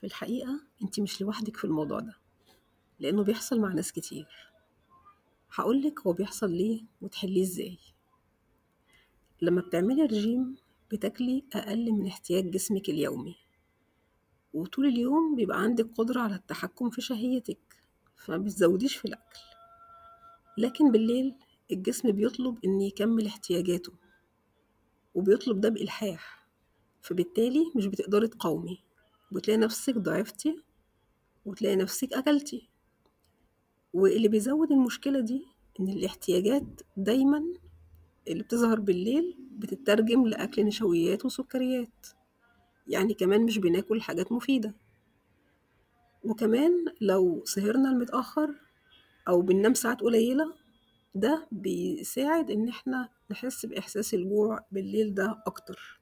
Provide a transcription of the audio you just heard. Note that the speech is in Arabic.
في الحقيقة أنتِ مش لوحدِك في الموضوع ده، لإنه بيحصل مع ناس كتير. هاقول لِك هو بيحصل ليه وتحلّيه إزاي. لمّا بتعملي رجيم بتاكلي أقل من احتياج جسمِك اليومي، وطول اليوم بيبقى عندِك قدرة على التحكم في شهيتِك، فما بتزوّديش في الأكل. لكن بالليل الجسم بيطلب إن يكمّل احتياجاته، وبيطلب ده بإلحاح، فبالتالي مش بتقدري تقاومي، وبتلاقي نفسِك ضعفتِ وتلاقي نفسِك أكلتِ. واللي بيزوّد المشكلة دي إن الاحتياجات دايمًا اللي بتظهر بالليل بتتّرجم لأكل نشويات وسكريات، يعني كمان مش بناكل حاجات مفيدة. وكمان لو سهرنا لمتأخر أو بننام ساعات قليلة، ده بيساعد إن إحنا نحس بإحساس الجوع بالليل ده أكتر.